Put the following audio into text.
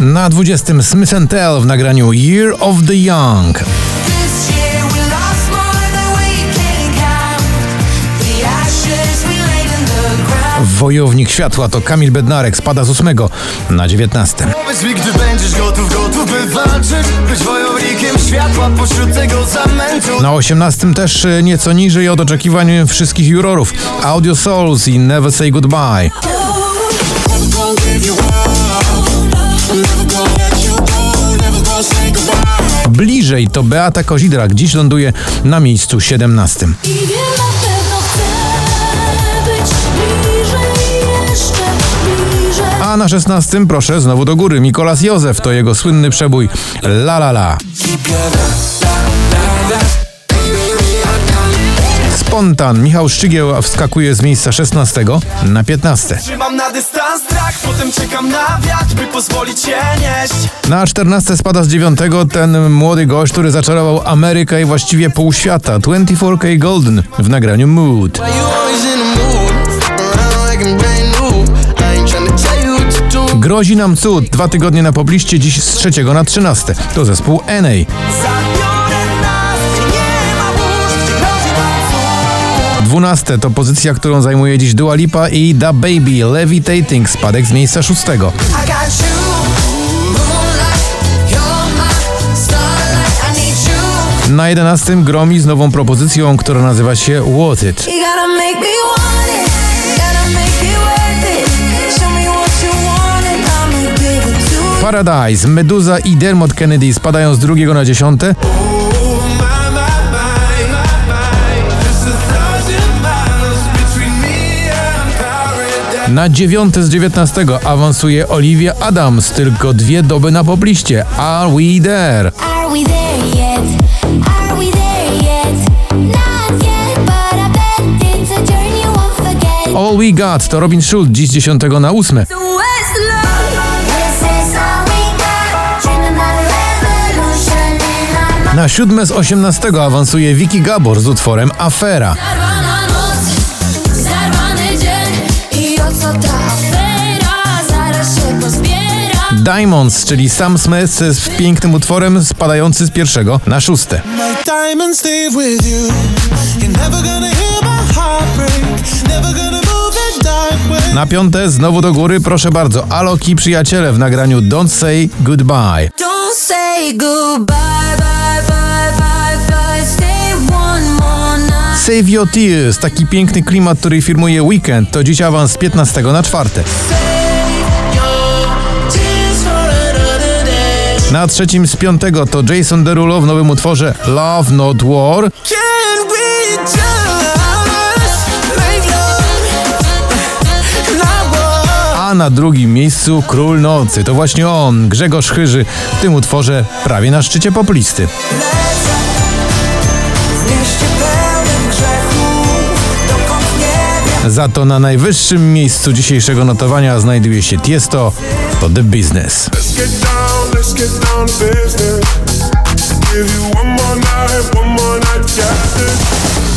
Na 20 Smith Tell w nagraniu Year of the Young. Wojownik światła to Kamil Bednarek spada z 8 na 19. Powiedz mi, gdy będziesz gotów, gotów by walczyć Być wojownikiem światła pośród tego zamętu Na 18 też e, nieco niżej od oczekiwań wszystkich jurorów. Audio Souls i Never Say Goodbye. Bliżej to Beata Kozidrak, dziś ląduje na miejscu 17. I wiem na pewno chcę być bliżej, jeszcze bliżej. A na 16 proszę znowu do góry. Mikolas Józef to jego słynny przebój La La La. Spontan Michał Szczygieł wskakuje z miejsca 16 na 15. Trzymam na dystans strach, potem czekam na wiatr, by pozwolić się nieść Na 14 spada z 9 ten młody gość, który zaczarował Amerykę i właściwie pół świata. 24K Golden w nagraniu Mood. Grozi nam cud. Dwa tygodnie na pobliście, dziś z 3 na 13. To zespół NA. 12 to pozycja, którą zajmuje dziś Dua Lipa i Da Baby Levitating, spadek z miejsca 6. I got you, moonlight. You're my starlight. I need you. Na 11 gromi z nową propozycją, która nazywa się What It. Paradise, Meduza i Dermot Kennedy spadają z drugiego na dziesiąte. Na dziewiąte z dziewiętnastego awansuje Olivia Adams, tylko dwie doby na pobliście. Are we there? Are we there yet? Are we there yet? Not yet, but I bet it's a journey you won't forget. All We Got to Robin Schulz, dziś z dziesiątego na ósme. So what's love? This is all we got. Dreaming about a revolution in our Na siódme z osiemnastego awansuje Vicky Gabor z utworem Afera. Diamonds, czyli Sam Smith z pięknym utworem spadający z pierwszego na szóste. Na piąte znowu do góry, proszę bardzo, Aloki Przyjaciele w nagraniu Don't Say Goodbye. Don't say goodbye, bye, bye, bye, bye, stay one more night. Save Your Tears, taki piękny klimat, który firmuje Weekend, to dziś awans z 15 na 4. Na trzecim z piątego to Jason Derulo w nowym utworze Love Not War. A na drugim miejscu Król Nocy. To właśnie on, Grzegorz Chyży, w tym utworze prawie na szczycie poplisty. Za to na najwyższym miejscu dzisiejszego notowania znajduje się Tiesto, to The Business. Let's get down to business. Give you one more night, one more night, yeah.